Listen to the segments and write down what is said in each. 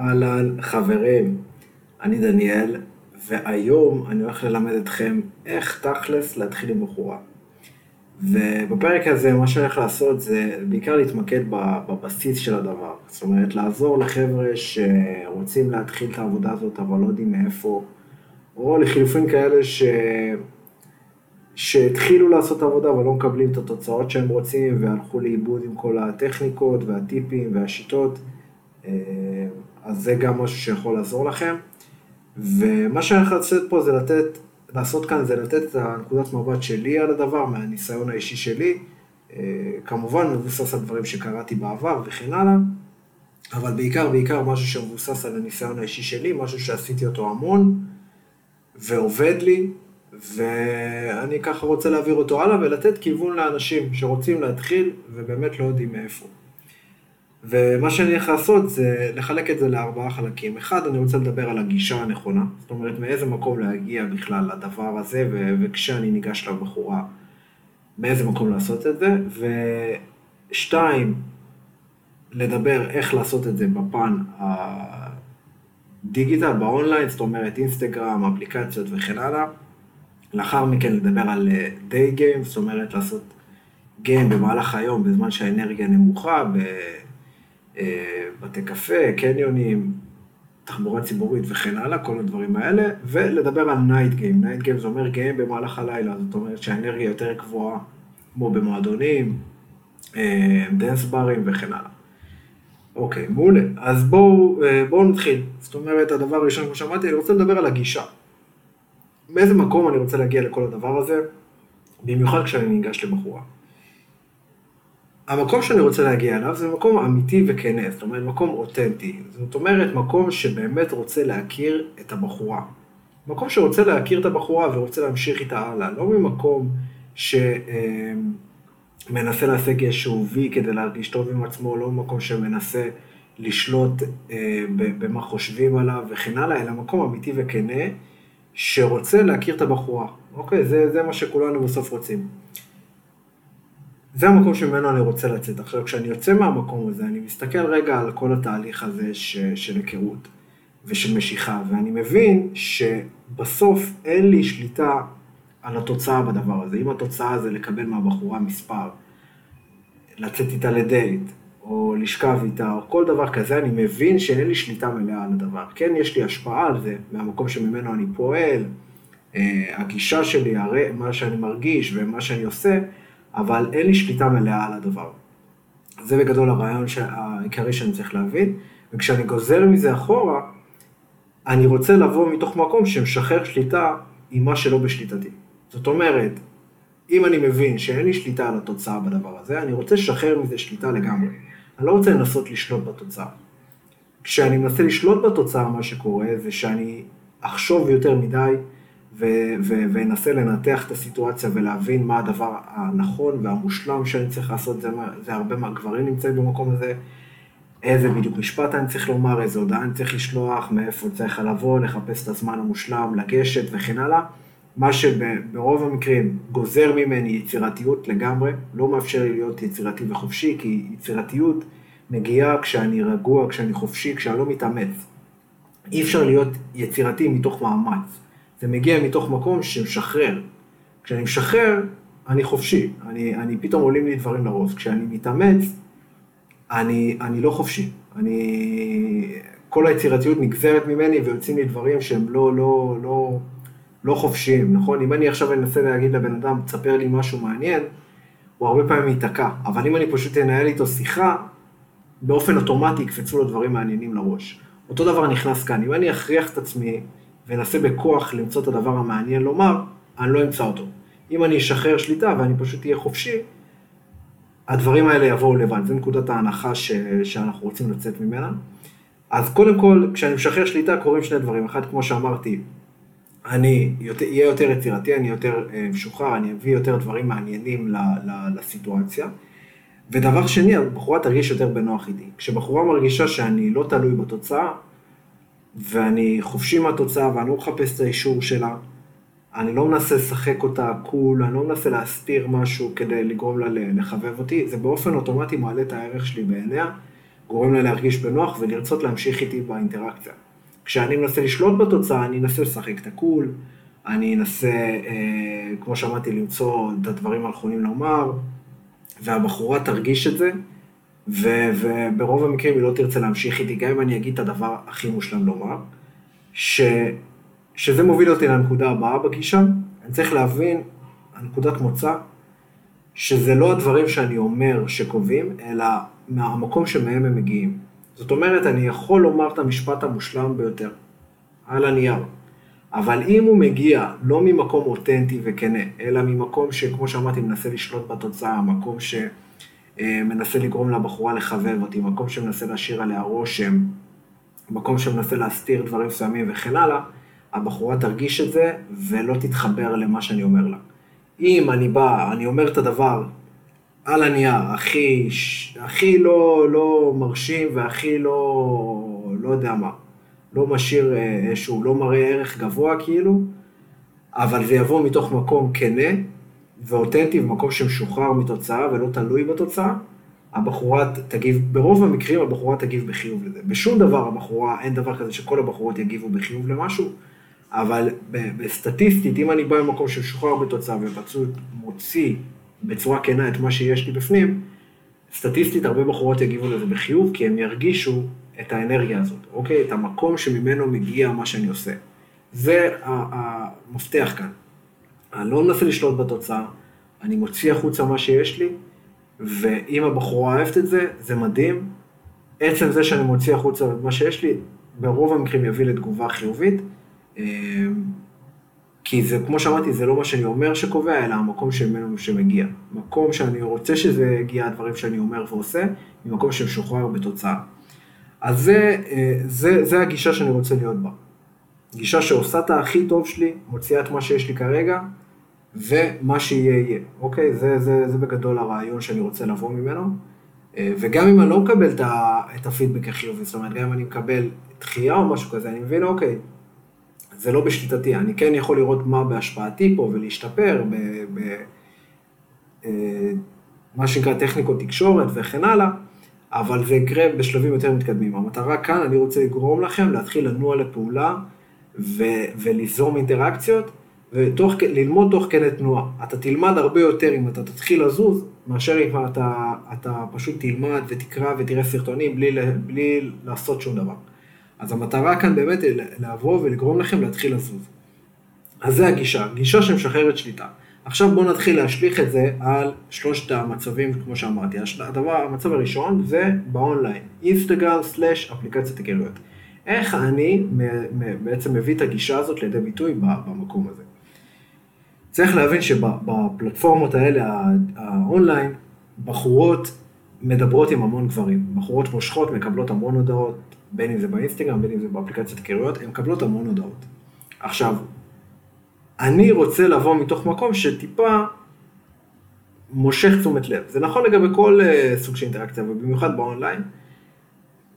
אהלן, חברים, אני דניאל, והיום אני הולך ללמד אתכם איך תכלס להתחיל עם בחורה. ובפרק הזה מה שאני הולך לעשות זה בעיקר להתמקד בבסיס של הדבר. זאת אומרת, לעזור לחבר'ה שרוצים להתחיל את העבודה הזאת אבל לא יודעים מאיפה, או לחילופין כאלה ש... שהתחילו לעשות עבודה אבל לא מקבלים את התוצאות שהם רוצים והלכו לאיבוד עם כל הטכניקות והטיפים והשיטות. אז זה גם משהו שיכול לעזור לכם. ומה שאני הולך לעשות פה זה לתת, לעשות כאן זה לתת את הנקודת מבט שלי על הדבר, מהניסיון האישי שלי. אה, כמובן מבוסס על דברים שקראתי בעבר וכן הלאה, אבל בעיקר, בעיקר משהו שמבוסס על הניסיון האישי שלי, משהו שעשיתי אותו המון, ועובד לי, ואני ככה רוצה להעביר אותו הלאה ולתת כיוון לאנשים שרוצים להתחיל ובאמת לא יודעים מאיפה. ומה שאני הולך לעשות זה לחלק את זה לארבעה חלקים. אחד, אני רוצה לדבר על הגישה הנכונה, זאת אומרת מאיזה מקום להגיע בכלל לדבר הזה, ו- וכשאני ניגש לבחורה, מאיזה מקום לעשות את זה, ושתיים, לדבר איך לעשות את זה בפן הדיגיטל, באונליין, זאת אומרת אינסטגרם, אפליקציות וכן הלאה. לאחר מכן לדבר על דיי גיים, זאת אומרת לעשות game במהלך היום בזמן שהאנרגיה נמוכה, בתי קפה, קניונים, תחבורה ציבורית וכן הלאה, כל הדברים האלה, ולדבר על night game. night game זה אומר game במהלך הלילה, זאת אומרת שהאנרגיה יותר גבוהה, כמו במועדונים, dance אה, ברים וכן הלאה. אוקיי, מעולה. אז בואו אה, בוא נתחיל. זאת אומרת, הדבר הראשון, כמו שאמרתי, אני רוצה לדבר על הגישה. באיזה מקום אני רוצה להגיע לכל הדבר הזה, במיוחד כשאני ניגש לבחורה. המקום שאני רוצה להגיע אליו זה מקום אמיתי וכנה, זאת אומרת מקום אותנטי. זאת אומרת מקום שבאמת רוצה להכיר את הבחורה. מקום שרוצה להכיר את הבחורה ורוצה להמשיך איתה הלאה, לא ממקום שמנסה להשיג איזשהו וי כדי להרגיש טוב עם עצמו, לא ממקום שמנסה לשלוט אה, במה חושבים עליו וכן הלאה, אלא מקום אמיתי וכנה שרוצה להכיר את הבחורה. אוקיי, זה, זה מה שכולנו בסוף רוצים. זה המקום שממנו אני רוצה לצאת. עכשיו, כשאני יוצא מהמקום הזה, אני מסתכל רגע על כל התהליך הזה ש, של היכרות ושל משיכה, ואני מבין שבסוף אין לי שליטה על התוצאה בדבר הזה. אם התוצאה זה לקבל מהבחורה מספר, לצאת איתה לדייט, או לשכב איתה, או כל דבר כזה, אני מבין שאין לי שליטה מלאה על הדבר. כן, יש לי השפעה על זה, מהמקום שממנו אני פועל, אה, הגישה שלי, מה שאני מרגיש ומה שאני עושה, אבל אין לי שליטה מלאה על הדבר. זה בגדול הרעיון העיקרי שאני צריך להבין, וכשאני גוזר מזה אחורה, אני רוצה לבוא מתוך מקום שמשחרר שליטה עם מה שלא בשליטתי. זאת אומרת, אם אני מבין שאין לי שליטה על התוצאה בדבר הזה, אני רוצה לשחרר מזה שליטה לגמרי. אני לא רוצה לנסות לשלוט בתוצאה. כשאני מנסה לשלוט בתוצאה, מה שקורה זה שאני אחשוב יותר מדי, ואנסה לנתח את הסיטואציה ולהבין מה הדבר הנכון והמושלם שאני צריך לעשות, זה, זה הרבה מהגברים נמצאים במקום הזה, איזה בדיוק משפט אני צריך לומר, איזה הודעה אני צריך לשלוח, מאיפה צריך לבוא, לחפש את הזמן המושלם, לגשת וכן הלאה. מה שברוב המקרים גוזר ממני יצירתיות לגמרי, לא מאפשר לי להיות יצירתי וחופשי, כי יצירתיות מגיעה כשאני רגוע, כשאני חופשי, כשאני לא מתאמץ. אי אפשר להיות יצירתי מתוך מאמץ. זה מגיע מתוך מקום שמשחרר. כשאני משחרר, אני חופשי, אני, אני פתאום עולים לי דברים לראש. כשאני מתאמץ, אני, אני לא חופשי. אני, כל היצירתיות נגזרת ממני ויוצאים לי דברים שהם לא, לא, לא, לא חופשיים, נכון? אם אני עכשיו אנסה להגיד לבן אדם, תספר לי משהו מעניין, הוא הרבה פעמים ייתקע. אבל אם אני פשוט אנהל איתו שיחה, באופן אוטומטי יקפצו לו דברים מעניינים לראש. אותו דבר נכנס כאן, אם אני אכריח את עצמי ואנסה בכוח למצוא את הדבר המעניין לומר, אני לא אמצא אותו. אם אני אשחרר שליטה ואני פשוט אהיה חופשי, הדברים האלה יבואו לבד, זו נקודת ההנחה ש... שאנחנו רוצים לצאת ממנה. אז קודם כל, כשאני משחרר שליטה קורים שני דברים. אחד, כמו שאמרתי, אני אהיה יותר יצירתי, אני יותר אה, משוחרר, אני אביא יותר דברים מעניינים ל... ל... לסיטואציה. ודבר שני, הבחורה תרגיש יותר בנוח איתי. כשבחורה מרגישה שאני לא תלוי בתוצאה, ואני חופשי מהתוצאה ואני לא מחפש את האישור שלה. אני לא מנסה לשחק אותה קול, אני לא מנסה להסתיר משהו כדי לגרום לה לחבב אותי, זה באופן אוטומטי מעלה את הערך שלי בעיניה, גורם לה להרגיש בנוח ולרצות להמשיך איתי באינטראקציה. כשאני מנסה לשלוט בתוצאה, אני אנסה לשחק את הקול, אני אנסה, אה, כמו שאמרתי, למצוא את הדברים הנכונים לומר, והבחורה תרגיש את זה, ו- וברוב המקרים היא לא תרצה להמשיך איתי, גם אם אני אגיד את הדבר הכי מושלם לומר, ש- שזה מוביל אותי לנקודה הבאה בגישה, אני צריך להבין, הנקודת מוצא, שזה לא הדברים שאני אומר שקובעים, אלא מהמקום שמהם הם מגיעים. זאת אומרת, אני יכול לומר את המשפט המושלם ביותר, על הנייר, אבל אם הוא מגיע לא ממקום אותנטי וכנה, אלא ממקום שכמו שאמרתי, מנסה לשלוט בתוצאה, מקום שמנסה לגרום לבחורה לחבב אותי, מקום שמנסה להשאיר עליה רושם, מקום שמנסה להסתיר דברים מסוימים וכן הלאה, הבחורה תרגיש את זה ולא תתחבר למה שאני אומר לה. אם אני בא, אני אומר את הדבר על הנייר, הכי, הכי לא, לא מרשים והכי לא, לא יודע מה, לא משאיר אה, איזשהו, לא מראה ערך גבוה כאילו, אבל זה יבוא מתוך מקום כנה ואותנטי, ומקום שמשוחרר מתוצאה ולא תלוי בתוצאה, הבחורה תגיב, ברוב המקרים הבחורה תגיב בחיוב לזה. בשום דבר הבחורה, אין דבר כזה שכל הבחורות יגיבו בחיוב למשהו, אבל בסטטיסטית, אם אני בא ממקום שמשוחרר בתוצאה ופשוט מוציא בצורה כנה את מה שיש לי בפנים, סטטיסטית הרבה בחורות יגיבו לזה בחיוב, כי הם ירגישו את האנרגיה הזאת, אוקיי? את המקום שממנו מגיע מה שאני עושה. זה המפתח כאן. אני לא מנסה לשלוט בתוצאה, אני מוציא החוצה מה שיש לי, ואם הבחורה אוהבת את זה, זה מדהים. עצם זה שאני מוציא החוצה מה שיש לי, ברוב המקרים יביא לתגובה חיובית. אמ, כי זה, כמו שאמרתי, זה לא מה שאני אומר שקובע, אלא המקום שממנו שמגיע. מקום שאני רוצה שזה יגיע, הדברים שאני אומר ועושה, ממקום שמשוחרר בתוצאה. אז זה, אה, זה, זה הגישה שאני רוצה להיות בה. גישה שעושה את הכי טוב שלי, מוציאה את מה שיש לי כרגע, ומה שיהיה יהיה, אוקיי? זה, זה, זה בגדול הרעיון שאני רוצה לבוא ממנו. אה, וגם אם אני לא מקבל את הפידבק החיובי, זאת אומרת, גם אם אני מקבל דחייה או משהו כזה, אני מבין, אוקיי, זה לא בשליטתי, אני כן יכול לראות מה בהשפעתי פה ולהשתפר במה אה, שנקרא טכניקות תקשורת וכן הלאה, אבל זה יקרה בשלבים יותר מתקדמים. המטרה כאן, אני רוצה לגרום לכם להתחיל לנוע לפעולה ו- וליזום אינטראקציות, וללמוד תוך כדי תנועה. אתה תלמד הרבה יותר אם אתה תתחיל לזוז, מאשר אם אתה, אתה פשוט תלמד ותקרא ותראה סרטונים בלי, בלי לעשות שום דבר. אז המטרה כאן באמת היא לבוא ולגרום לכם להתחיל לזוז. אז זה הגישה, גישה שמשחררת שליטה. עכשיו בואו נתחיל להשליך את זה על שלושת המצבים, כמו שאמרתי. הדבר, המצב הראשון זה באונליין, אינסטגרם סלאש אפליקציית היכרויות. איך אני בעצם מביא את הגישה הזאת לידי ביטוי במקום הזה. צריך להבין שבפלטפורמות האלה, האונליין, בחורות מדברות עם המון גברים. בחורות מושכות, מקבלות המון הודעות, בין אם זה באינסטגרם, בין אם זה באפליקציית היכרויות, הן מקבלות המון הודעות. עכשיו, אני רוצה לבוא מתוך מקום שטיפה מושך תשומת לב. זה נכון לגבי כל אה, סוג של אינטראקציה, ובמיוחד באונליין.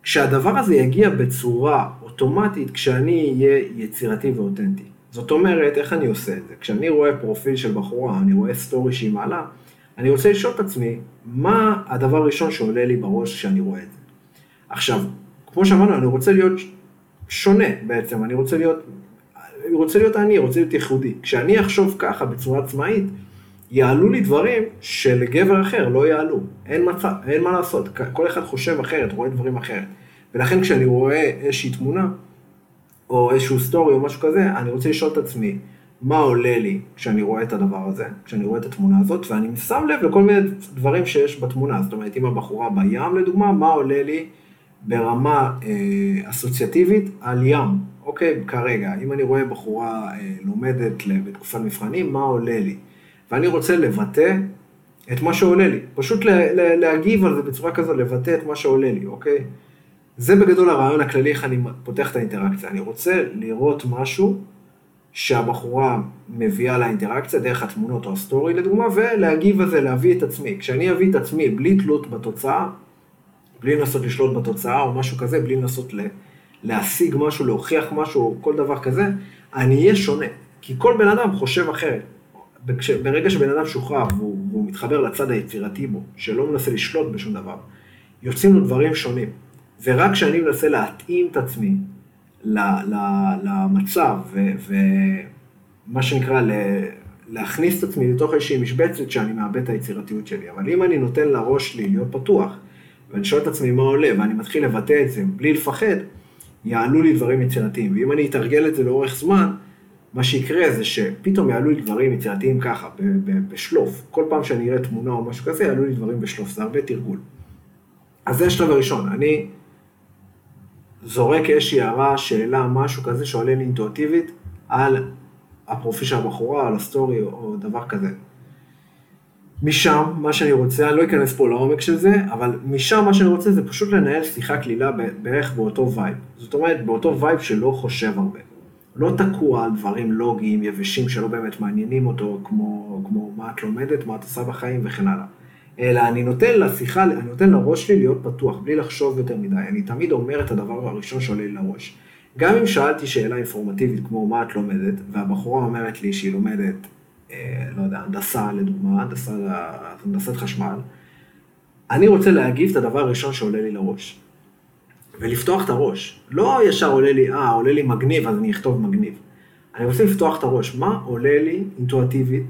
כשהדבר הזה יגיע בצורה אוטומטית, כשאני אהיה יצירתי ואותנטי. זאת אומרת, איך אני עושה את זה? כשאני רואה פרופיל של בחורה, אני רואה סטורי שהיא מעלה, אני רוצה לשאול את עצמי, מה הדבר הראשון שעולה לי בראש כשאני רואה את זה? עכשיו, כמו שאמרנו, אני רוצה להיות שונה בעצם, אני רוצה להיות, אני רוצה להיות אני, רוצה להיות ייחודי. כשאני אחשוב ככה בצורה עצמאית, יעלו לי דברים שלגבר אחר לא יעלו. אין, מצב, אין מה לעשות, כל אחד חושב אחרת, רואה דברים אחרת. ולכן כשאני רואה איזושהי תמונה, או איזשהו סטורי או משהו כזה, אני רוצה לשאול את עצמי, מה עולה לי כשאני רואה את הדבר הזה, כשאני רואה את התמונה הזאת, ואני שם לב לכל מיני דברים שיש בתמונה. זאת אומרת, אם הבחורה בים לדוגמה, מה עולה לי ברמה אה, אסוציאטיבית על ים, אוקיי? כרגע, אם אני רואה בחורה אה, לומדת בתקופת מבחנים, מה עולה לי? ואני רוצה לבטא את מה שעולה לי, פשוט לה, לה, להגיב על זה בצורה כזו, לבטא את מה שעולה לי, אוקיי? זה בגדול הרעיון הכללי, איך אני פותח את האינטראקציה. אני רוצה לראות משהו שהבחורה מביאה לאינטראקציה דרך התמונות או הסטורי לדוגמה, ולהגיב על זה, להביא את עצמי. כשאני אביא את עצמי בלי תלות בתוצאה, בלי לנסות לשלוט בתוצאה או משהו כזה, בלי לנסות להשיג משהו, להוכיח משהו או כל דבר כזה, אני אהיה שונה. כי כל בן אדם חושב אחרת. ברגע שבן אדם שוחרר והוא, והוא מתחבר לצד היצירתי בו, שלא מנסה לשלוט בשום דבר, יוצאים לו דברים שונים. ורק כשאני מנסה להתאים את עצמי למצב, ומה שנקרא, להכניס את עצמי לתוך איזושהי משבצת שאני מאבד את היצירתיות שלי. אבל אם אני נותן לראש שלי להיות פתוח, ואני שואל את עצמי מה עולה, ואני מתחיל לבטא את זה בלי לפחד, יעלו לי דברים יצירתיים. ואם אני אתרגל את זה לאורך זמן, מה שיקרה זה שפתאום יעלו לי דברים יצירתיים ככה, בשלוף. כל פעם שאני אראה תמונה או משהו כזה, יעלו לי דברים בשלוף, זה הרבה תרגול. אז זה השלב הראשון, אני זורק איזושהי הערה, שאלה, משהו כזה שעולה לי אינטואטיבית על הפרופיל של הבחורה, על הסטורי או דבר כזה. משם, מה שאני רוצה, אני לא אכנס פה לעומק של זה, אבל משם מה שאני רוצה זה פשוט לנהל שיחה קלילה בערך באותו vibe. זאת אומרת, באותו vibe שלא חושב הרבה. לא תקוע על דברים לוגיים, יבשים, שלא באמת מעניינים אותו, כמו, כמו מה את לומדת, מה את עושה בחיים וכן הלאה. אלא אני נותן לשיחה, אני נותן לראש שלי להיות פתוח, בלי לחשוב יותר מדי. אני תמיד אומר את הדבר הראשון שעולה לי לראש. גם אם שאלתי שאלה אינפורמטיבית כמו מה את לומדת, והבחורה אומרת לי שהיא לומדת, אה, לא יודע, הנדסה לדוגמה, הנדסת חשמל, אני רוצה להגיב את הדבר הראשון שעולה לי לראש. ולפתוח את הראש. לא ישר עולה לי, אה, עולה לי מגניב, אז אני אכתוב מגניב. אני רוצה לפתוח את הראש. מה עולה לי אינטואטיבית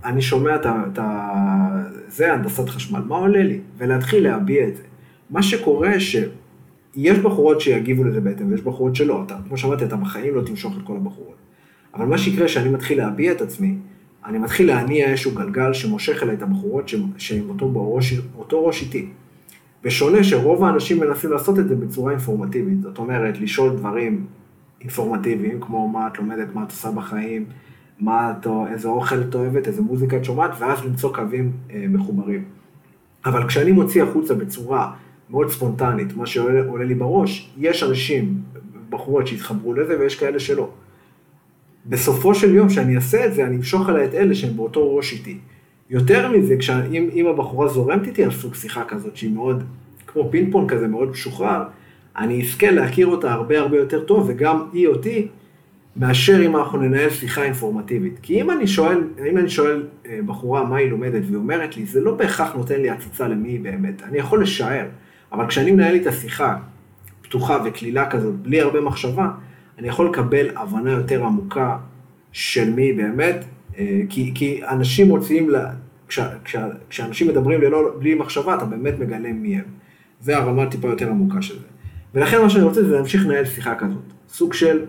כשאני שומע את ה... זה הנדסת חשמל, מה עולה לי? ולהתחיל להביע את זה. מה שקורה ש... יש בחורות שיגיבו לזה בהתאם, ויש בחורות שלא. אתה, כמו שאמרתי, אתה בחיים לא תמשוך את כל הבחורות. אבל מה שיקרה שאני מתחיל להביע את עצמי, אני מתחיל להניע איזשהו גלגל שמושך אליי את הבחורות שהן אותו, בראש, אותו ראש איתי. בשונה שרוב האנשים מנסים לעשות את זה בצורה אינפורמטיבית, זאת אומרת, לשאול דברים אינפורמטיביים, כמו מה את לומדת, מה את עושה בחיים, מה איזה אוכל את אוהבת, איזה מוזיקה את שומעת, ואז למצוא קווים אה, מחוברים. אבל כשאני מוציא החוצה בצורה מאוד ספונטנית, מה שעולה לי בראש, יש אנשים, בחורות שהתחברו לזה ויש כאלה שלא. בסופו של יום, כשאני אעשה את זה, אני אמשוך עליי את אלה שהם באותו ראש איתי. יותר מזה, כשאם, אם הבחורה זורמת איתי על סוג שיחה כזאת, שהיא מאוד, כמו פינג כזה, מאוד משוחרר, אני אזכה להכיר אותה הרבה הרבה יותר טוב, וגם היא אותי, מאשר אם אנחנו ננהל שיחה אינפורמטיבית. כי אם אני שואל, אם אני שואל אה, בחורה מה היא לומדת והיא אומרת לי, זה לא בהכרח נותן לי עציצה למי היא באמת. אני יכול לשער, אבל כשאני מנהל איתה שיחה פתוחה וקלילה כזאת, בלי הרבה מחשבה, אני יכול לקבל הבנה יותר עמוקה של מי היא באמת, אה, כי, כי אנשים מוציאים, לה, כש, כש, כשאנשים מדברים ללא, בלי מחשבה, אתה באמת מגלה מי הם. זה הרמה טיפה יותר עמוקה של זה. ולכן מה שאני רוצה זה להמשיך לנהל שיחה כזאת. סוג של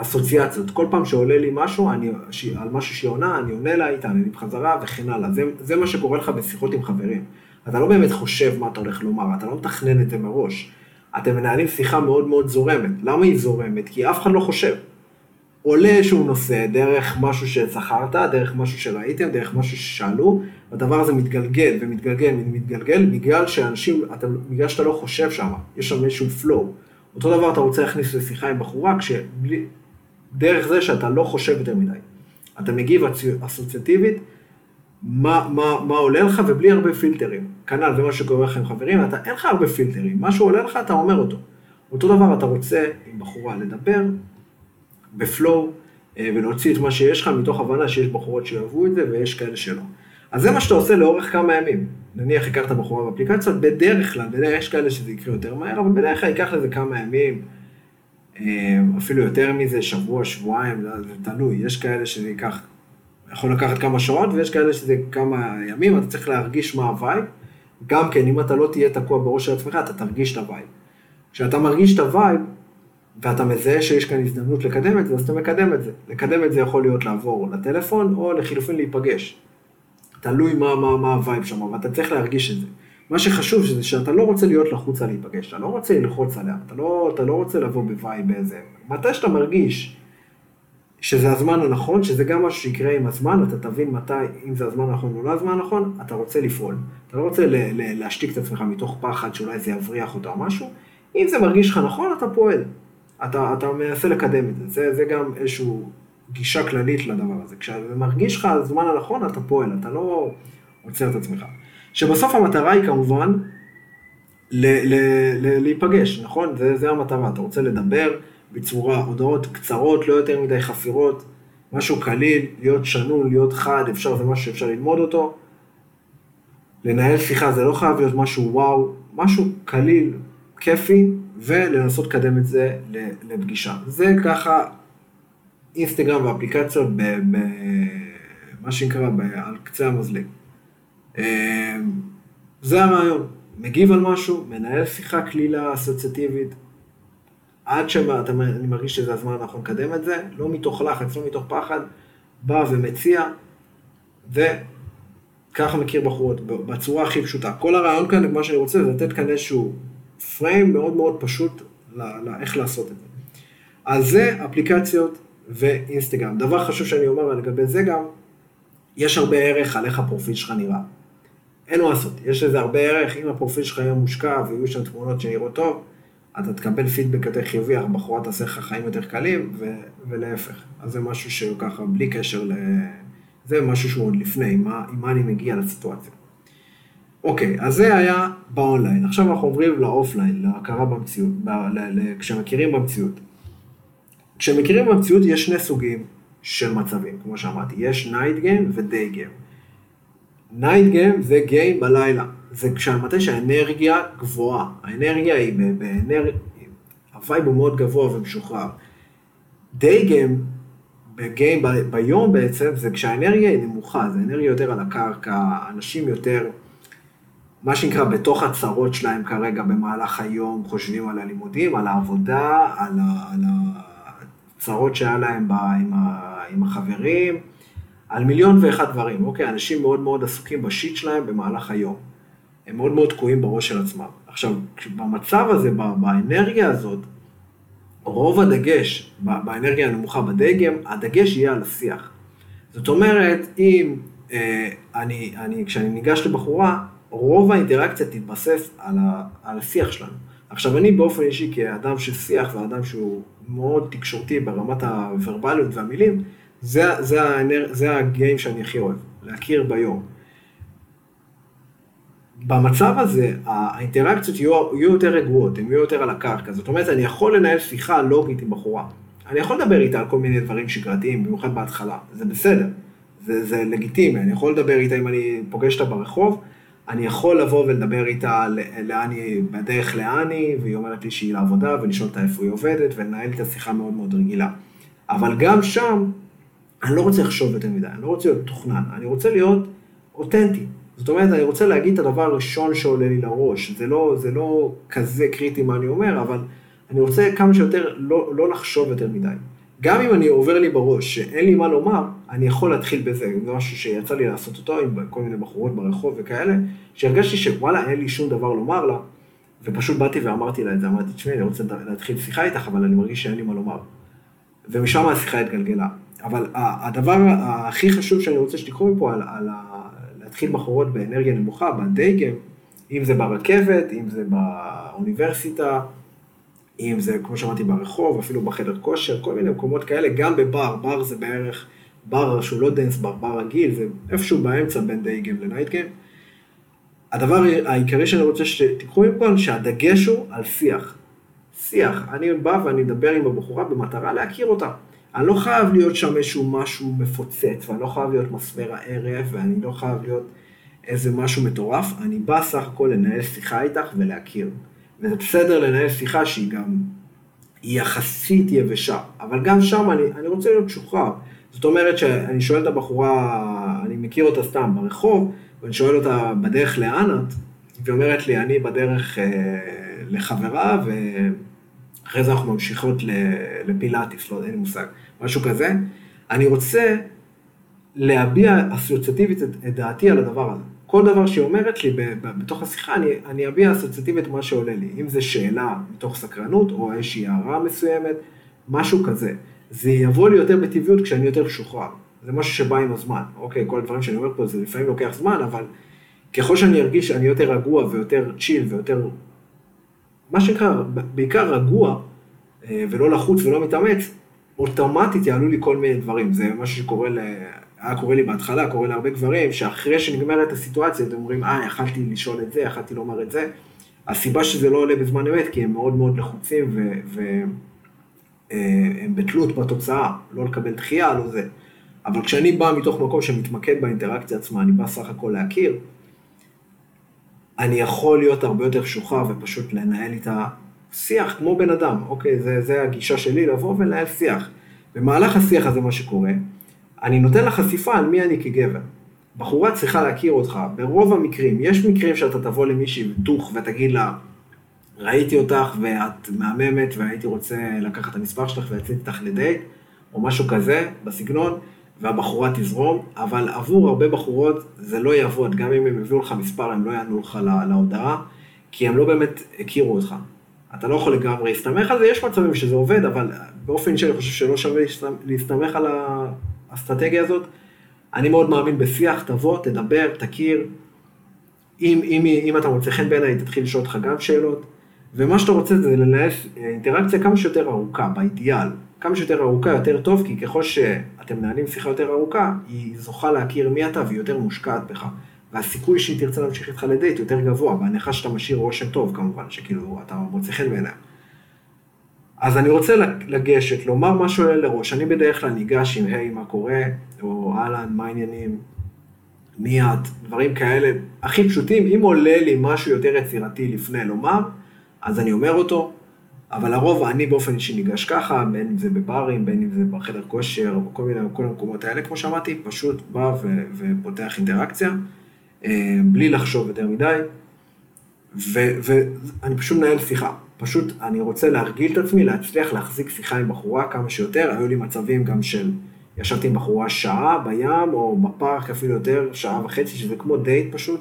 אסוציאציות. כל פעם שעולה לי משהו, אני, על משהו שהיא עונה, אני עונה לה, תענה לי בחזרה וכן הלאה. זה, זה מה שקורה לך בשיחות עם חברים. אתה לא באמת חושב מה אתה הולך לומר, אתה לא מתכנן את זה מראש. אתם מנהלים שיחה מאוד מאוד זורמת. למה היא זורמת? כי אף אחד לא חושב. עולה איזשהו נושא דרך משהו שזכרת, דרך משהו שראיתם, דרך משהו ששאלו, והדבר הזה מתגלגל ומתגלגל ומתגלגל בגלל שאנשים, אתה, בגלל שאתה לא חושב שם, יש שם איזשהו flow. אותו דבר אתה רוצה להכניס לשיחה עם בחורה, כשבלי, דרך זה שאתה לא חושב יותר מדי. אתה מגיב אסוציאטיבית, מה, מה, מה עולה לך ובלי הרבה פילטרים. כנ"ל, זה מה שקורה לך עם חברים, אתה, אין לך הרבה פילטרים, מה שעולה לך אתה אומר אותו. אותו דבר אתה רוצה עם בחורה לדבר, ב flow, אה, ולהוציא את מה שיש לך מתוך הבנה שיש בחורות שיאהבו את זה ויש כאלה שלא. אז זה מה שאתה עושה לאורך כמה ימים. נניח הכרת בחורה באפליקציות, בדרך כלל, בדרך יש כאלה שזה יקרה יותר מהר, אבל בדרך כלל ייקח לזה כמה ימים, אפילו יותר מזה, שבוע, שבועיים, זה תלוי. יש כאלה שזה ייקח, יכול לקחת כמה שעות, ויש כאלה שזה כמה ימים, אתה צריך להרגיש מה ה vibe. גם כן, אם אתה לא תהיה תקוע בראש של עצמך, אתה תרגיש את ה vibe. כשאתה מרגיש את ה vibe, ואתה מזהה שיש כאן הזדמנות לקדם את זה, אז אתה מקדם את זה. לקדם את זה יכול להיות לעבור לטלפון, או לחילופין להיפגש. תלוי מה, מה, מה ה vibe שם, ואתה צריך להרגיש את זה. מה שחשוב זה שאתה לא רוצה להיות לחוץ על להיפגש, אתה לא רוצה ללחוץ עליה, אתה לא, אתה לא רוצה לבוא ב vibe באיזה... מתי שאתה מרגיש שזה הזמן הנכון, שזה גם משהו שיקרה עם הזמן, אתה תבין מתי, אם זה הזמן הנכון או לא הזמן הנכון, אתה רוצה לפעול. אתה לא רוצה ל- ל- להשתיק את עצמך מתוך פחד שאולי זה יבריח אותה או משהו, אם זה מרגיש לך נכון, אתה פועל. אתה, אתה מנסה לקדם את זה. זה, זה גם איזושהי גישה כללית לדבר הזה. כשזה מרגיש לך הזמן הנכון, אתה פועל, אתה לא עוצר את עצמך. שבסוף המטרה היא כמובן ל- ל- ל- להיפגש, נכון? זה, זה המטרה, אתה רוצה לדבר בצורה, הודעות קצרות, לא יותר מדי חפירות, משהו קליל, להיות שנון, להיות חד, אפשר, זה משהו שאפשר ללמוד אותו. לנהל שיחה זה לא חייב להיות משהו וואו, משהו קליל, כיפי, ולנסות לקדם את זה לפגישה. זה ככה אינסטגרם ואפליקציות במה שנקרא על קצה המזלג. אה, זה הרעיון, מגיב על משהו, מנהל שיחה קלילה אסוציאטיבית, עד שאני מרגיש שזה הזמן הנכון לקדם את זה, לא מתוך לחץ, לא מתוך פחד, בא ומציע, וככה מכיר בחורות, בצורה הכי פשוטה. כל הרעיון כאן, מה שאני רוצה, זה לתת כאן איזשהו פריים מאוד מאוד פשוט לאיך לעשות את זה. אז זה אפליקציות ואינסטגרם. דבר חשוב שאני אומר לגבי זה גם, יש הרבה ערך על איך הפרופיל שלך נראה. אין מה לעשות, יש לזה הרבה ערך, אם הפרופיל שלך יהיה מושקע ויהיו שם תמונות שנראות טוב, אתה תקבל פידבק יותר חיובי, הבחורה תעשה לך חיים יותר קלים, ו- ולהפך. אז זה משהו שהוא ככה, בלי קשר ל... זה משהו שהוא עוד לפני, עם מה, עם מה אני מגיע לסיטואציה. אוקיי, אז זה היה באונליין. עכשיו אנחנו עוברים ל offline, להכרה במציאות, ב- ל- ל- כשמכירים במציאות. כשמכירים במציאות יש שני סוגים של מצבים, כמו שאמרתי, יש night game ו day game. night game זה game בלילה. זה כשמתי שהאנרגיה גבוהה. האנרגיה היא באנרגיה, ה vibe הוא מאוד גבוה ומשוחרר. day game, ב game ביום בעצם, זה כשהאנרגיה היא נמוכה, זה אנרגיה יותר על הקרקע, אנשים יותר, מה שנקרא, בתוך הצרות שלהם כרגע במהלך היום, חושבים על הלימודים, על העבודה, על, ה, על הצרות שהיה להם ב, עם, ה, עם החברים, על מיליון ואחד דברים, אוקיי? אנשים מאוד מאוד עסוקים בשיט שלהם במהלך היום. הם מאוד מאוד תקועים בראש של עצמם. עכשיו, במצב הזה, באנרגיה הזאת, רוב הדגש באנרגיה הנמוכה בדגם, הדגש יהיה על השיח. זאת אומרת, אם אה, אני, אני, כשאני ניגש לבחורה, רוב האינטראקציה תתבסס על, ה, על השיח שלנו. עכשיו, אני באופן אישי, כאדם של שיח ואדם שהוא מאוד תקשורתי ברמת הוורבליות והמילים, זה, זה, האנר, זה הגיים שאני הכי אוהב, להכיר ביום. במצב הזה, האינטראקציות יהיו, יהיו יותר רגועות, הן יהיו יותר על הקרקע. זאת אומרת, אני יכול לנהל שיחה לוגית עם בחורה. אני יכול לדבר איתה על כל מיני דברים שגרתיים, במיוחד בהתחלה. זה בסדר, זה, זה לגיטימי. אני יכול לדבר איתה אם אני פוגש אותה ברחוב, אני יכול לבוא ולדבר איתה לאן היא, בדרך לאן היא, והיא אומרת לי שהיא לעבודה, ולשאול אותה איפה היא עובדת, ולנהל איתה שיחה מאוד מאוד רגילה. אבל גם שם, אני לא רוצה לחשוב יותר מדי, אני לא רוצה להיות תוכנן, אני רוצה להיות אותנטי. זאת אומרת, אני רוצה להגיד את הדבר הראשון שעולה לי לראש. זה לא, זה לא כזה קריטי מה אני אומר, אבל אני רוצה כמה שיותר לא, לא לחשוב יותר מדי. גם אם אני עובר לי בראש שאין לי מה לומר, אני יכול להתחיל בזה. זה משהו שיצא לי לעשות אותו עם כל מיני בחורות ברחוב וכאלה, שהרגשתי שוואלה, אין לי שום דבר לומר לה, ופשוט באתי ואמרתי לה את זה, אמרתי, תשמעי, אני רוצה להתחיל שיחה איתך, אבל אני מרגיש שאין לי מה לומר. ומשם השיחה התגלגלה. אבל הדבר הכי חשוב שאני רוצה שתיקחו מפה על, על להתחיל בחורות באנרגיה נמוכה, בדגם, אם זה ברכבת, אם זה באוניברסיטה, אם זה, כמו שאמרתי, ברחוב, אפילו בחדר כושר, כל מיני מקומות כאלה, גם בבר, בר זה בערך, בר שהוא לא dance בר, בר רגיל, זה איפשהו באמצע בין day game ל night game. הדבר העיקרי שאני רוצה שתיקחו מפה, שהדגש הוא על שיח. שיח, אני בא ואני מדבר עם הבחורה במטרה להכיר אותה. אני לא חייב להיות שם איזשהו משהו מפוצץ, ואני לא חייב להיות מסמר הערב, ואני לא חייב להיות איזה משהו מטורף, אני בא סך הכל לנהל שיחה איתך ולהכיר. וזה בסדר לנהל שיחה שהיא גם, יחסית יבשה, אבל גם שם אני, אני רוצה להיות שוחרר. זאת אומרת שאני שואל את הבחורה, אני מכיר אותה סתם ברחוב, ואני שואל אותה בדרך לאן את, והיא אומרת לי, אני בדרך אה, לחברה, ו... אחרי זה אנחנו ממשיכות לפילאטיס, לא, אין לי מושג, משהו כזה. אני רוצה להביע אסוציאטיבית את דעתי על הדבר הזה. כל דבר שהיא אומרת לי בתוך השיחה, אני, אני אביע אסוציאטיבית מה שעולה לי. אם זה שאלה מתוך סקרנות, או איזושהי הערה מסוימת, משהו כזה. זה יבוא לי יותר בטבעיות כשאני יותר משוחרר. זה משהו שבא עם הזמן. אוקיי, כל הדברים שאני אומר פה זה לפעמים לוקח זמן, אבל ככל שאני ארגיש שאני יותר רגוע ויותר צ'יל ויותר מה שנקרא, בעיקר רגוע, אה, ולא לחוץ ולא מתאמץ, אוטומטית יעלו לי כל מיני דברים. זה משהו שקורה, ל... היה קורה לי בהתחלה, קורה להרבה גברים, שאחרי שנגמרת הסיטואציה, אתם אומרים, אה, יכלתי לשאול את זה, יכלתי לומר את זה. הסיבה שזה לא עולה בזמן אמת, כי הם מאוד מאוד לחוצים והם אה, בתלות בתוצאה, לא לקבל דחייה, לא זה. אבל כשאני בא מתוך מקום שמתמקד באינטראקציה עצמה, אני בא סך הכל להכיר, אני יכול להיות הרבה יותר שוחרר ופשוט לנהל איתה שיח כמו בן אדם, אוקיי? זה, זה הגישה שלי, לבוא ולנהל שיח. במהלך השיח הזה, מה שקורה, אני נותן לה חשיפה על מי אני כגבר. בחורה צריכה להכיר אותך, ברוב המקרים, יש מקרים שאתה תבוא למישהי דוך ותגיד לה, ראיתי אותך ואת מהממת והייתי רוצה לקחת את המספר שלך ולצאת איתך לדייט, או משהו כזה בסגנון, והבחורה תזרום, אבל עבור הרבה בחורות זה לא יעבוד, גם אם הם יביאו לך מספר, הם לא יענו לך להודעה, כי הם לא באמת הכירו אותך. אתה לא יכול לגמרי להסתמך על זה, יש מצבים שזה עובד, אבל באופן שאני חושב שלא שווה להסתמך על האסטרטגיה הזאת. אני מאוד מאמין בשיח, תבוא, תדבר, תכיר. אם, אם, אם אתה מוצא חן בעיניי, תתחיל לשאול אותך גם שאלות. ומה שאתה רוצה זה לנהל אינטראקציה כמה שיותר ארוכה, באידיאל. כמה שיותר ארוכה יותר טוב, כי ככל שאתם מנהלים שיחה יותר ארוכה, היא זוכה להכיר מי אתה והיא יותר מושקעת בך. והסיכוי שהיא תרצה להמשיך איתך לדייט יותר גבוה, בהנחה שאתה משאיר רושם טוב כמובן, שכאילו אתה מוצא חן בעיניה. אז אני רוצה לגשת, לומר משהו לראש, אני בדרך כלל ניגש עם היי מה קורה, או אהלן, מה העניינים, מי את, דברים כאלה, הכי פשוטים, אם עולה לי משהו יותר יצירתי לפני לומר, אז אני אומר אותו, אבל לרוב אני באופן אישי ניגש ככה, בין אם זה בברים, בין אם זה בחדר כושר, או בכל מיני, כל המקומות האלה, כמו שאמרתי, פשוט בא ו- ופותח אינטראקציה, אה, בלי לחשוב יותר מדי, ואני פשוט מנהל שיחה. פשוט אני רוצה להרגיל את עצמי, להצליח להחזיק שיחה עם בחורה כמה שיותר, היו לי מצבים גם של, ישבתי עם בחורה שעה בים, או בפארק אפילו יותר, שעה וחצי, שזה כמו דייט פשוט.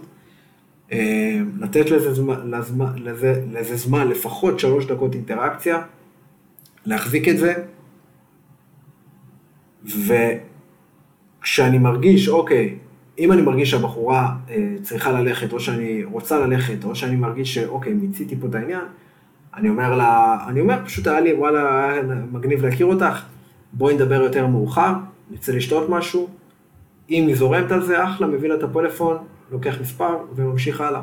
אה, לתת לזה זמן, לזמן, לזה, לזה זמן, לפחות שלוש דקות אינטראקציה, להחזיק את זה, וכשאני מרגיש, אוקיי, אם אני מרגיש שהבחורה אה, צריכה ללכת, או שאני רוצה ללכת, או שאני מרגיש שאוקיי, מיציתי פה את העניין, אני אומר לה, אני אומר, פשוט היה לי, וואלה, מגניב להכיר אותך, בואי נדבר יותר מאוחר, נצא לשתות משהו, אם היא זורמת על זה, אחלה, מביא לה את הפלאפון, לוקח מספר וממשיך הלאה.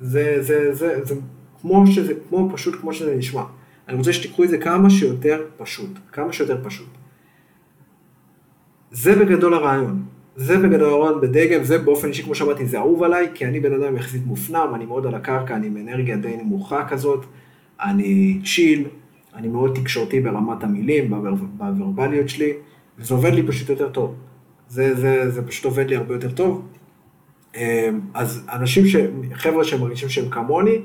זה, זה, זה, זה כמו שזה, כמו פשוט כמו שזה נשמע. אני רוצה שתיקחו את זה כמה שיותר פשוט, כמה שיותר פשוט. זה בגדול הרעיון. זה בגדול הרעיון בדגם, זה באופן אישי, כמו שאמרתי, זה אהוב עליי, כי אני בן אדם יחסית מופנם, אני מאוד על הקרקע, אני עם אנרגיה די נמוכה כזאת, אני צ'יל, אני מאוד תקשורתי ברמת המילים, בוורבליות שלי, וזה עובד לי פשוט יותר טוב. זה, זה, זה פשוט עובד לי הרבה יותר טוב. אמ, אז אנשים, ש... חבר'ה שמרגישים שהם כמוני,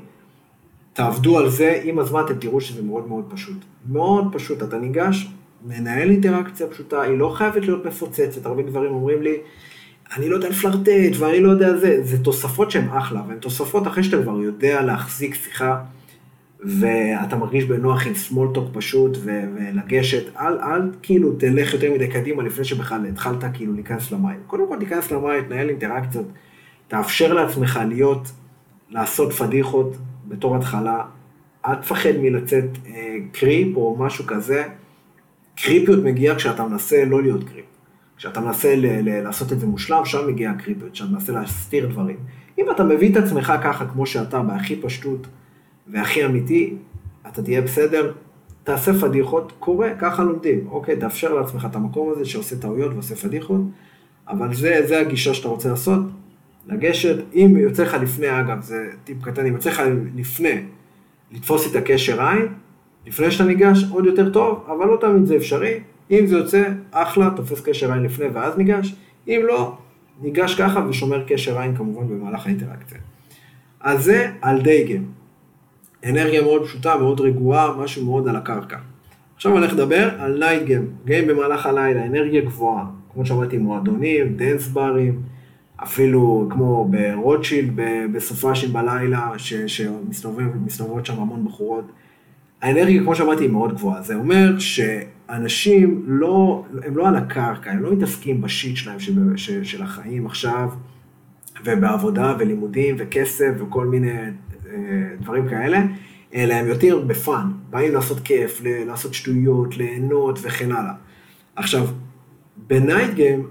תעבדו על זה, עם הזמן אתם תראו שזה מאוד מאוד פשוט. מאוד פשוט, אתה ניגש, מנהל אינטראקציה פשוטה, היא לא חייבת להיות מפוצצת, הרבה גברים אומרים לי, אני לא יודע לפלרטט ואני לא יודע זה, זה תוספות שהן אחלה, והן תוספות אחרי שאתה כבר יודע להחזיק שיחה, ואתה מרגיש בנוח עם סמולטוק פשוט, ו- ולגשת, אל, אל כאילו תלך יותר מדי קדימה לפני שבכלל התחלת כאילו להיכנס למים. קודם כל תיכנס למים, תנהל אינטראקציות, תאפשר לעצמך להיות, לעשות פדיחות בתור התחלה, אל תפחד מלצאת אה, קריפ או משהו כזה. קריפיות מגיעה כשאתה מנסה לא להיות קריפ. כשאתה מנסה ל- ל- לעשות את זה מושלם, שם מגיעה הקריפיות, כשאתה מנסה להסתיר דברים. אם אתה מביא את עצמך ככה כמו שאתה, בהכי פשטות והכי אמיתי, אתה תהיה בסדר, תעשה פדיחות, קורה, ככה לומדים. אוקיי, תאפשר לעצמך את המקום הזה שעושה טעויות ועושה פדיחות, אבל זה, זה הגישה שאתה רוצה לעשות, לגשת, אם יוצא לך לפני, אגב, זה טיפ קטן, אם יוצא לך לפני לתפוס את הקשר עין, לפני שאתה ניגש, עוד יותר טוב, אבל לא תמיד זה אפשרי. אם זה יוצא, אחלה, תופס קשר עין לפני ואז ניגש. אם לא, ניגש ככה ושומר קשר עין כמובן במהלך האינטראקציה. אז זה על day game. אנרגיה מאוד פשוטה, מאוד רגועה, משהו מאוד על הקרקע. עכשיו אני הולך לדבר על night game, game במהלך הלילה, אנרגיה גבוהה, כמו שאמרתי, מועדונים, dance ברים, אפילו כמו ברוטשילד בסופאשים בלילה, שמסתובבות שם המון בחורות. האנרגיה, כמו שאמרתי, היא מאוד גבוהה. זה אומר שאנשים לא, הם לא על הקרקע, הם לא מתעסקים ב shit שלהם של, של, של החיים עכשיו, ובעבודה ולימודים וכסף וכל מיני אה, דברים כאלה, אלא הם יותר ב fun, באים לעשות כיף, לעשות שטויות, ליהנות וכן הלאה. עכשיו, בנייט גיים,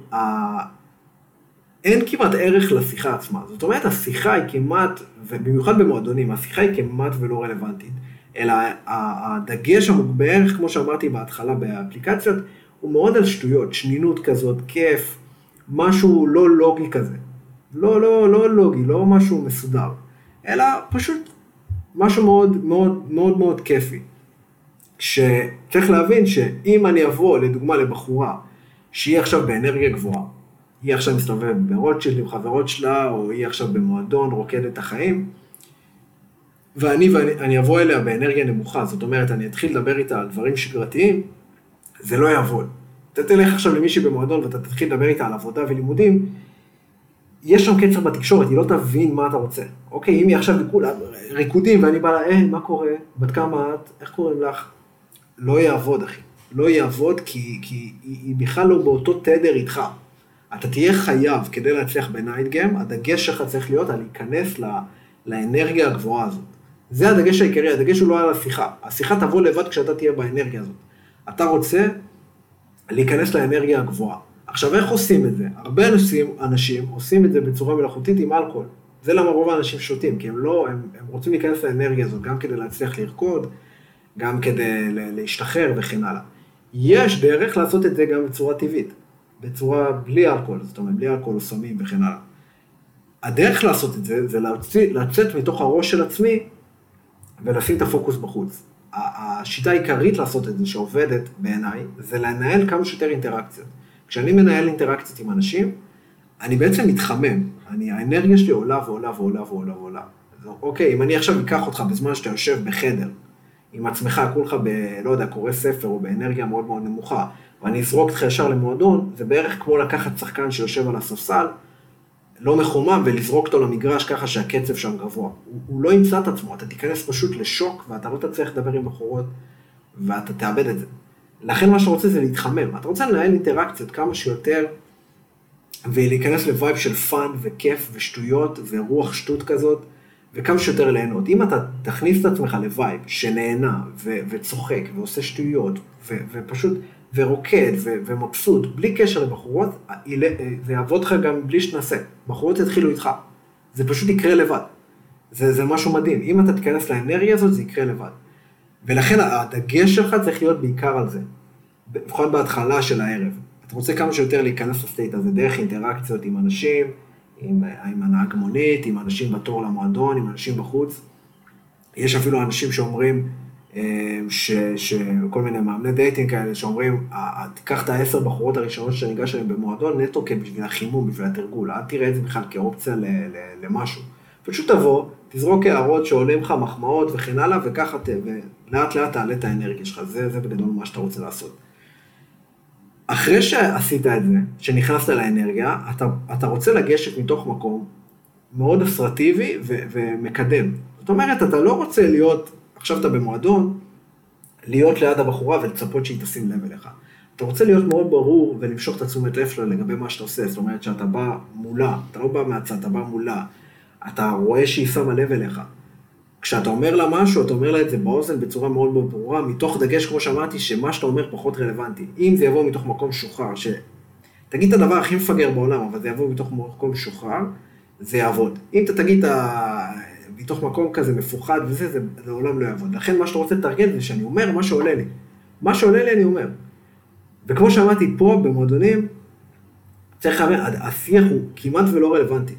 אין כמעט ערך לשיחה עצמה. זאת אומרת, השיחה היא כמעט, ובמיוחד במועדונים, השיחה היא כמעט ולא רלוונטית. אלא הדגש בערך, כמו שאמרתי בהתחלה באפליקציות, הוא מאוד על שטויות, שנינות כזאת, כיף, משהו לא לוגי כזה. לא, לא, לא לוגי, לא משהו מסודר. אלא פשוט משהו מאוד מאוד מאוד מאוד כיפי. שצריך להבין שאם אני אבוא לדוגמה לבחורה שהיא עכשיו באנרגיה גבוהה, היא עכשיו מסתובבת ברוטשילד עם חברות שלה, או היא עכשיו במועדון רוקדת החיים, ואני, ואני אבוא אליה באנרגיה נמוכה, זאת אומרת, אני אתחיל לדבר איתה על דברים שגרתיים, זה לא יעבוד. אתה תלך עכשיו למישהי במועדון ואתה תתחיל לדבר איתה על עבודה ולימודים, יש שם קצר בתקשורת, היא לא תבין מה אתה רוצה. אוקיי, אם היא עכשיו לכולה ריקודים ואני בא לה, היי, מה קורה? בת כמה את? איך קוראים לך? לא יעבוד, אחי. לא יעבוד כי, כי היא, היא בכלל לא באותו תדר איתך. אתה תהיה חייב, כדי להצליח בנייט גיים, הדגש שלך צריך להיות על להיכנס לה, לאנרגיה הגבוהה הזאת. זה הדגש העיקרי, הדגש הוא לא על השיחה. השיחה תבוא לבד כשאתה תהיה באנרגיה הזאת. אתה רוצה להיכנס לאנרגיה הגבוהה. עכשיו, איך עושים את זה? הרבה אנשים, אנשים עושים את זה בצורה מלאכותית עם אלכוהול. זה למה רוב האנשים שותים, כי הם לא, הם, הם רוצים להיכנס לאנרגיה הזאת, גם כדי להצליח לרקוד, גם כדי להשתחרר וכן הלאה. יש דרך לעשות את זה גם בצורה טבעית, בצורה בלי אלכוהול, זאת אומרת, בלי אלכוהול או סמים וכן הלאה. הדרך לעשות את זה, זה להוציא, לצאת מתוך הראש של עצמי ולשים את הפוקוס בחוץ. השיטה העיקרית לעשות את זה, שעובדת בעיניי, זה לנהל כמה שיותר אינטראקציות. כשאני מנהל אינטראקציות עם אנשים, אני בעצם מתחמם. אני, האנרגיה שלי עולה ועולה ועולה ועולה ועולה. אוקיי, אם אני עכשיו אקח אותך בזמן שאתה יושב בחדר, עם עצמך, כולך ב... לא יודע, קורא ספר או באנרגיה מאוד מאוד נמוכה, ואני אזרוק אותך ישר למועדון, זה בערך כמו לקחת שחקן שיושב על הספסל, לא מחומם, ולזרוק אותו למגרש ככה שהקצב שם גבוה. הוא, הוא לא ימצא את עצמו, אתה תיכנס פשוט לשוק, ואתה לא תצליח לדבר עם בחורות, ואתה תאבד את זה. לכן מה שאתה רוצה זה להתחמם. אתה רוצה לנהל אינטראקציות כמה שיותר, ולהיכנס ל vibe של fun וכיף ושטויות ורוח שטות כזאת, וכמה שיותר ליהנות. אם אתה תכניס את עצמך ל vibe שנהנה ו- וצוחק ועושה שטויות ו- ופשוט, ורוקד ו- ומבסוט, בלי קשר לבחורות, זה יעבוד לך גם בלי שתנסה. בחורות יתחילו איתך. זה פשוט יקרה לבד. זה, זה משהו מדהים. אם אתה תיכנס לאנרגיה הזאת, זה יקרה לבד. ולכן הדגש שלך צריך להיות בעיקר על זה. לפחות בהתחלה של הערב. אתה רוצה כמה שיותר להיכנס ל state הזה דרך אינטראקציות עם אנשים, עם, עם הנהג מונית, עם אנשים בתור למועדון, עם אנשים בחוץ. יש אפילו אנשים שאומרים, שכל מיני מאמני dating כאלה, שאומרים, תיקח את העשר בחורות הראשונות שאתה ניגש אליהן במועדון נטו בשביל החימום, בשביל התרגול, אל תראה את זה בכלל כאופציה למשהו. פשוט תבוא, תזרוק הערות שעולים לך מחמאות וכן הלאה, וככה, ולאט לאט תעלה את האנרגיה שלך, זה, זה בגדול מה שאתה רוצה לעשות. אחרי שעשית את זה, שנכנסת לאנרגיה, אתה, אתה רוצה לגשת מתוך מקום מאוד אסרטיבי ו, ומקדם. זאת אומרת, אתה לא רוצה להיות, עכשיו אתה במועדון, להיות ליד הבחורה ולצפות שהיא תשים לב אליך. אתה רוצה להיות מאוד ברור ולמשוך את התשומת לב שלה לגבי מה שאתה עושה, זאת אומרת שאתה בא מולה, אתה לא בא מהצד, אתה בא מולה, אתה רואה שהיא שמה לב אליך. כשאתה אומר לה משהו, אתה אומר לה את זה באוזן בצורה מאוד מאוד ברורה, מתוך דגש, כמו שאמרתי, שמה שאתה אומר פחות רלוונטי. אם זה יבוא מתוך מקום שוחרר, ש... תגיד את הדבר הכי מפגר בעולם, אבל זה יבוא מתוך מקום משוחרר, זה יעבוד. אם אתה תגיד. מתוך מקום כזה מפוחד וזה, זה לעולם לא יעבוד. לכן מה שאתה רוצה לתרגל זה שאני אומר מה שעולה לי. מה שעולה לי אני אומר. וכמו שאמרתי פה במועדונים, צריך להבין, השיח הוא כמעט ולא רלוונטי.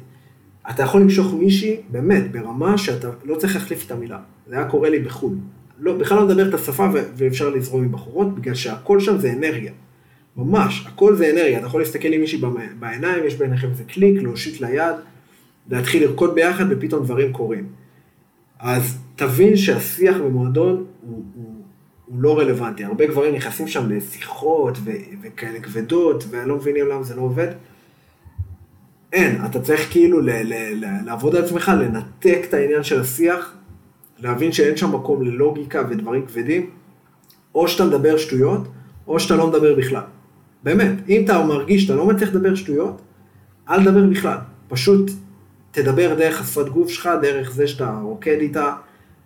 אתה יכול למשוך מישהי, באמת, ברמה שאתה לא צריך להחליף את המילה. זה היה קורה לי בחו"ל. לא, בכלל לא מדבר את השפה ואפשר לזרום עם בחורות, בגלל שהכל שם זה אנרגיה. ממש, הכל זה אנרגיה. אתה יכול להסתכל עם מישהי בעיניים, יש ביניכם איזה קליק, להושיט ליד, להתחיל לרקוד ביחד ופתאום דברים קורים. אז תבין שהשיח במועדון הוא, הוא, הוא לא רלוונטי. הרבה גברים נכנסים שם לשיחות וכאלה כבדות, ולא מבינים למה זה לא עובד. אין, אתה צריך כאילו ל- ל- ל- לעבוד על עצמך, לנתק את העניין של השיח, להבין שאין שם מקום ללוגיקה ודברים כבדים, או שאתה מדבר שטויות, או שאתה לא מדבר בכלל. באמת, אם אתה מרגיש שאתה לא מצליח לדבר שטויות, אל תדבר בכלל. פשוט תדבר דרך השפת גוף שלך, דרך זה שאתה רוקד איתה,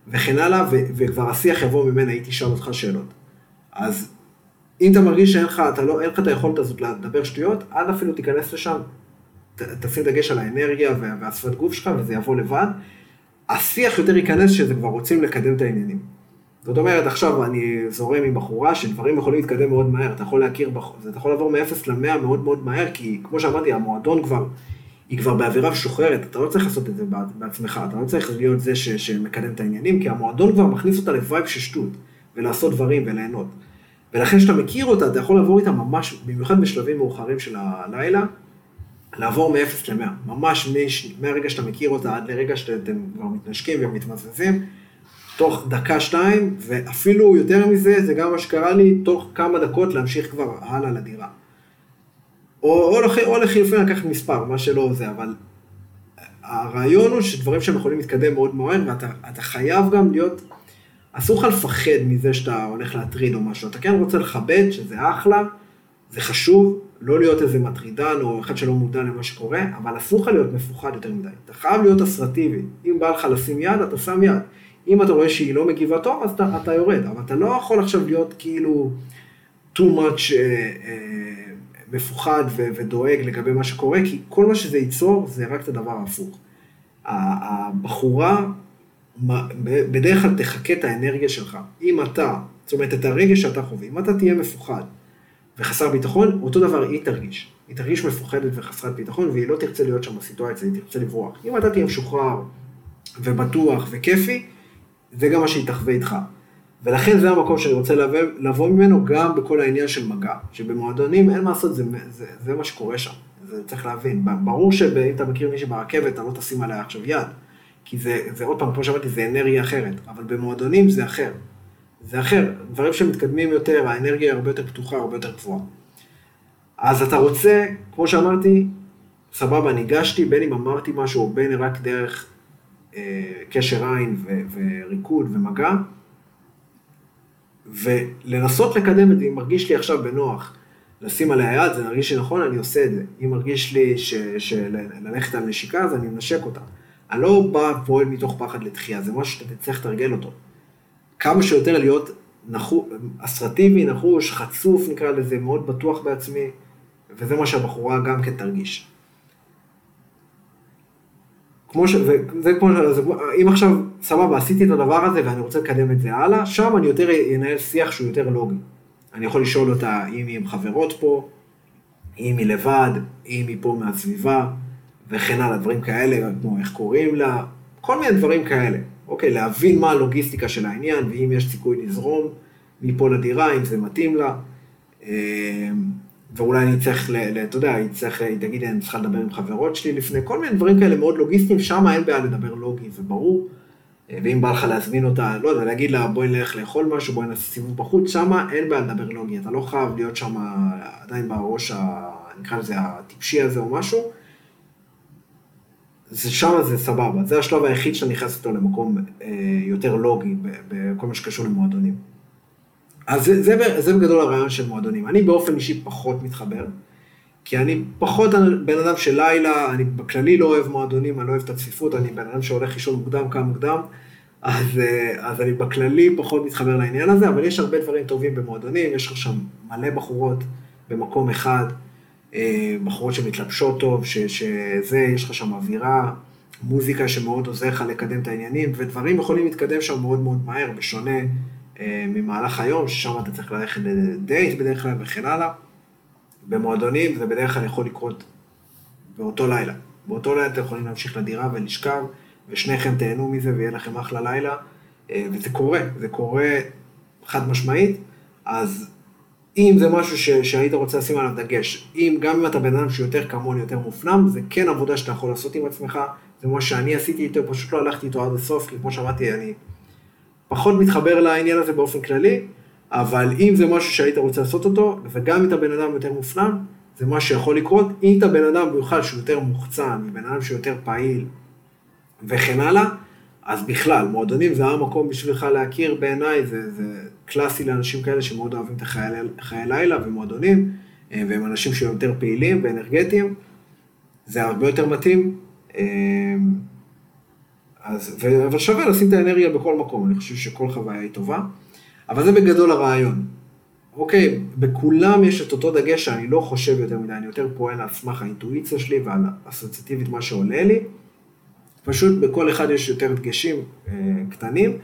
וכן הלאה, ו- וכבר השיח יבוא ממנה, היא תשאל אותך שאלות. אז אם אתה מרגיש שאין לך, אתה לא, אין לך את היכולת הזאת לדבר שטויות, אל אפילו תיכנס לשם, תשים דגש על האנרגיה והשפת גוף שלך וזה יבוא לבד. השיח יותר ייכנס שזה כבר רוצים לקדם את העניינים. זאת אומרת, עכשיו אני זורם עם בחורה שדברים יכולים להתקדם מאוד מהר, אתה יכול להכיר. אתה יכול לעבור מ-0 ל-100 מאוד מאוד מהר, כי כמו שאמרתי, המועדון כבר היא כבר באווירה משוחררת, אתה לא צריך לעשות את זה בעצמך, אתה לא צריך להיות זה ש, שמקדם את העניינים, כי המועדון כבר מכניס אותה ל vibe של שטות, ולעשות דברים וליהנות. ולכן כשאתה מכיר אותה, אתה יכול לעבור איתה ממש, במיוחד בשלבים מאוחרים של הלילה, לעבור מ-0 ל-100, ממש מהרגע שאתה מכיר אותה עד לרגע שאתם כבר מתנשקים ומתמזזים, תוך דקה-שתיים, ואפילו יותר מזה, זה גם מה שקרה לי, תוך כמה דקות להמשיך כבר הלאה לדירה. או, או, או לחילופין לקחת מספר, מה שלא זה, אבל הרעיון הוא שדברים שהם יכולים להתקדם מאוד מהר, ואתה חייב גם להיות, אסור לך לפחד מזה שאתה הולך להטריד או משהו, אתה כן רוצה לכבד, שזה אחלה, זה חשוב, לא להיות איזה מטרידן או אחד שלא מודע למה שקורה, אבל אסור לך להיות מפוחד יותר מדי. אתה חייב להיות אסרטיבי. אם בא לך לשים יד, אתה שם יד. אם אתה רואה שהיא לא מגיבה טוב, אז אתה, אתה יורד. אבל אתה לא יכול עכשיו להיות כאילו too much uh, uh, מפוחד ו- ודואג לגבי מה שקורה, כי כל מה שזה ייצור זה רק את הדבר ההפוך. הבחורה בדרך כלל תחכה את האנרגיה שלך. אם אתה, זאת אומרת, את הרגש שאתה חווה, אם אתה תהיה מפוחד וחסר ביטחון, אותו דבר היא תרגיש. היא תרגיש מפוחדת וחסרת ביטחון, והיא לא תרצה להיות שם בסיטואציה, היא תרצה לברוח. אם אתה תהיה משוחרר ובטוח וכיפי, זה גם מה שהיא תחווה איתך. ולכן זה המקום שאני רוצה לבוא, לבוא ממנו גם בכל העניין של מגע. שבמועדונים אין מה לעשות, זה, זה, זה מה שקורה שם. זה צריך להבין. ברור שאם אתה מכיר מישהי ברכבת, אתה לא תשים עליה עכשיו יד. כי זה, זה עוד פעם, כמו שאמרתי, זה אנרגיה אחרת. אבל במועדונים זה אחר. זה אחר. דברים שמתקדמים יותר, האנרגיה הרבה יותר פתוחה, הרבה יותר גבוהה. אז אתה רוצה, כמו שאמרתי, סבבה, ניגשתי, בין אם אמרתי משהו, בין רק דרך אה, קשר עין ו- וריקוד ומגע, ולנסות לקדם את זה, אם מרגיש לי עכשיו בנוח לשים עליה יד, זה מרגיש לי נכון, אני עושה את זה. אם מרגיש לי שללכת על נשיקה, אז אני מנשק אותה. אני לא בא פועל מתוך פחד לתחייה, זה משהו שאתה תצטרך לתרגל אותו. כמה שיותר להיות נחו, אסרטיבי, נחוש, חצוף נקרא לזה, מאוד בטוח בעצמי, וזה מה שהבחורה גם כן תרגיש. כמו ש... וזה כמו ש... אם עכשיו, סבבה, עשיתי את הדבר הזה ואני רוצה לקדם את זה הלאה, שם אני יותר אנהל שיח שהוא יותר לוגי. אני יכול לשאול אותה אם היא עם חברות פה, אם היא לבד, אם היא פה מהסביבה, וכן הלאה, דברים כאלה, כמו איך קוראים לה, כל מיני דברים כאלה. אוקיי, להבין מה הלוגיסטיקה של העניין, ואם יש סיכוי לזרום מפה לדירה, אם זה מתאים לה. ואולי אני צריך, אתה יודע, היא צריך, היא תגיד, אני צריכה לדבר עם חברות שלי לפני, כל מיני דברים כאלה מאוד לוגיסטיים, שם אין בעיה לדבר לוגי, זה ברור. ואם בא לך להזמין אותה, לא יודע, להגיד לה, בואי נלך לאכול משהו, בואי נעשה סיבוב בחוץ, שם אין בעיה לדבר לוגי, אתה לא חייב להיות שם עדיין בראש, נקרא לזה הטיפשי הזה או משהו. זה שם זה סבבה, זה השלב היחיד שאתה נכנס איתו למקום אה, יותר לוגי בכל מה שקשור למועדונים. אז זה, זה, זה בגדול הרעיון של מועדונים. אני באופן אישי פחות מתחבר, כי אני פחות בן אדם של לילה, אני בכללי לא אוהב מועדונים, אני לא אוהב את הצפיפות, אני בן אדם שהולך לישון מוקדם, קם מוקדם, אז, אה, אז אני בכללי פחות מתחבר לעניין הזה, אבל יש הרבה דברים טובים במועדונים, יש לך שם מלא בחורות במקום אחד, אה, בחורות שמתלבשות טוב, ש, שזה, יש לך שם אווירה, מוזיקה שמאוד עוזר לך לקדם את העניינים, ודברים יכולים להתקדם שם מאוד מאוד מהר, בשונה ממהלך היום, ששם אתה צריך ללכת לדייט בדרך כלל וכן הלאה. במועדונים זה בדרך כלל יכול לקרות באותו לילה. באותו לילה אתם יכולים להמשיך לדירה ולשכב, ושניכם תהנו מזה ויהיה לכם אחלה לילה, אה, וזה קורה, זה קורה חד משמעית, אז אם זה משהו ש, שהיית רוצה לשים עליו דגש, אם גם אם אתה בן אדם שיותר כמוני, יותר מופנם, זה כן עבודה שאתה יכול לעשות עם עצמך, זה מה שאני עשיתי איתו, פשוט לא הלכתי איתו עד הסוף, כי כמו שאמרתי, אני פחות מתחבר לעניין הזה באופן כללי, אבל אם זה משהו שהיית רוצה לעשות אותו, וגם אם אתה בן אדם יותר מופנם, זה מה שיכול לקרות. אם אתה בן אדם במיוחד שהוא יותר מוחצן, בן אדם שהוא יותר פעיל וכן הלאה, אז בכלל, מועדונים זה המקום בשבילך להכיר בעיניי, זה, זה קלאסי לאנשים כאלה שמאוד אוהבים את החיי, חיי לילה ומועדונים, אה, והם אנשים שהם יותר פעילים ואנרגטיים, זה הרבה יותר מתאים. אז, ו, אבל שווה לשים את האנרגיה בכל מקום, אני חושב שכל חוויה היא טובה, אבל זה בגדול הרעיון. אוקיי, בכולם יש את אותו דגש שאני לא חושב יותר מדי, אני יותר פועל על סמך האינטואיציה שלי ועל אסוציאטיבית מה שעולה לי. פשוט בכל אחד יש יותר דגשים אה, קטנים.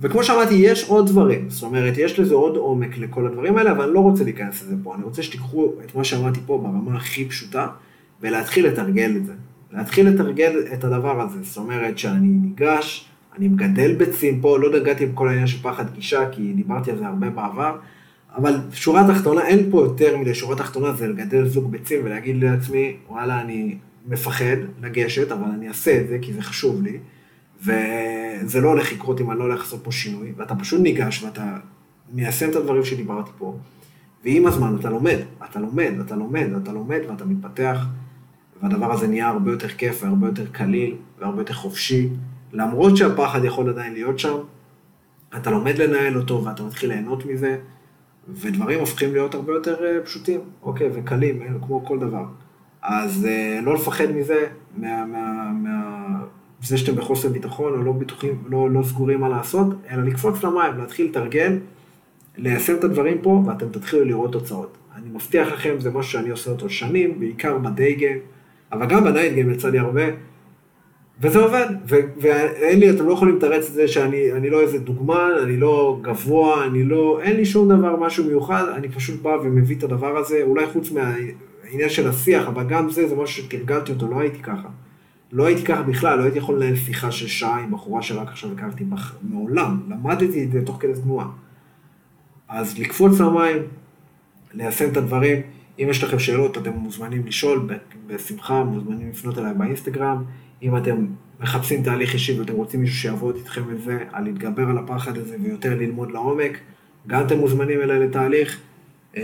וכמו שאמרתי, יש עוד דברים, זאת אומרת, יש לזה עוד עומק לכל הדברים האלה, אבל אני לא רוצה להיכנס לזה פה, אני רוצה שתיקחו את מה שאמרתי פה ברמה הכי פשוטה, ולהתחיל לתרגל את זה. להתחיל לתרגל את הדבר הזה, זאת אומרת שאני ניגש, אני מגדל ביצים פה, לא נגעתי בכל העניין של פחד גישה, כי דיברתי על זה הרבה בעבר, אבל שורה תחתונה, אין פה יותר מדי. שורה תחתונה, זה לגדל זוג ביצים ולהגיד לעצמי, וואלה, אני מפחד לגשת, אבל אני אעשה את זה, כי זה חשוב לי, וזה לא הולך לקרות אם אני לא הולך לעשות פה שינוי, ואתה פשוט ניגש ואתה מיישם את הדברים שדיברתי פה, ועם הזמן אתה לומד, אתה לומד, אתה לומד, אתה לומד ואתה מתפתח, והדבר הזה נהיה הרבה יותר כיף והרבה יותר קליל והרבה יותר חופשי, למרות שהפחד יכול עדיין להיות שם, אתה לומד לנהל אותו ואתה מתחיל ליהנות מזה, ודברים הופכים להיות הרבה יותר אה, פשוטים, אוקיי, וקלים, אה, כמו כל דבר. אז אה, לא לפחד מזה, מה, מה, מה, זה שאתם בחוסר ביטחון או לא בטוחים, לא, לא סגורים מה לעשות, אלא לקפוץ למים, להתחיל לתרגל, ליישם את הדברים פה, ואתם תתחילו לראות תוצאות. אני מבטיח לכם, זה משהו שאני עושה אותו שנים, בעיקר בדיי גיים, אבל גם בנייט גיים יצא לי הרבה, וזה עובד, ואין לי, אתם לא יכולים לתרץ את זה שאני לא איזה דוגמן, אני לא גבוה, אני לא, אין לי שום דבר, משהו מיוחד, אני פשוט בא ומביא את הדבר הזה, אולי חוץ מהעניין של השיח, אבל גם זה, זה משהו שתרגלתי אותו, לא הייתי ככה. לא הייתי ככה בכלל, לא הייתי יכול לנהל שיחה של שעה עם בחורה שרק עכשיו הכרתי מעולם, למדתי את זה תוך כדי תנועה. אז לקפוץ למים, ליישם את הדברים, אם יש לכם שאלות אתם מוזמנים לשאול, בשמחה, מוזמנים לפנות אליי באינסטגרם. אם אתם מחפשים תהליך אישי ואתם רוצים מישהו שיעבוד איתכם בזה, על להתגבר על הפחד הזה ויותר ללמוד לעומק, גם אתם מוזמנים אליי לתהליך. אה,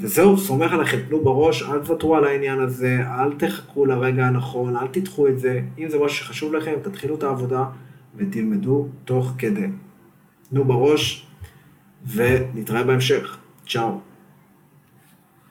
וזהו, סומך עליכם, תנו בראש, אל תוותרו על העניין הזה, אל תחכו לרגע הנכון, אל תדחו את זה. אם זה משהו שחשוב לכם, תתחילו את העבודה ותלמדו תוך כדי. תנו בראש ונתראה בהמשך. צ'או.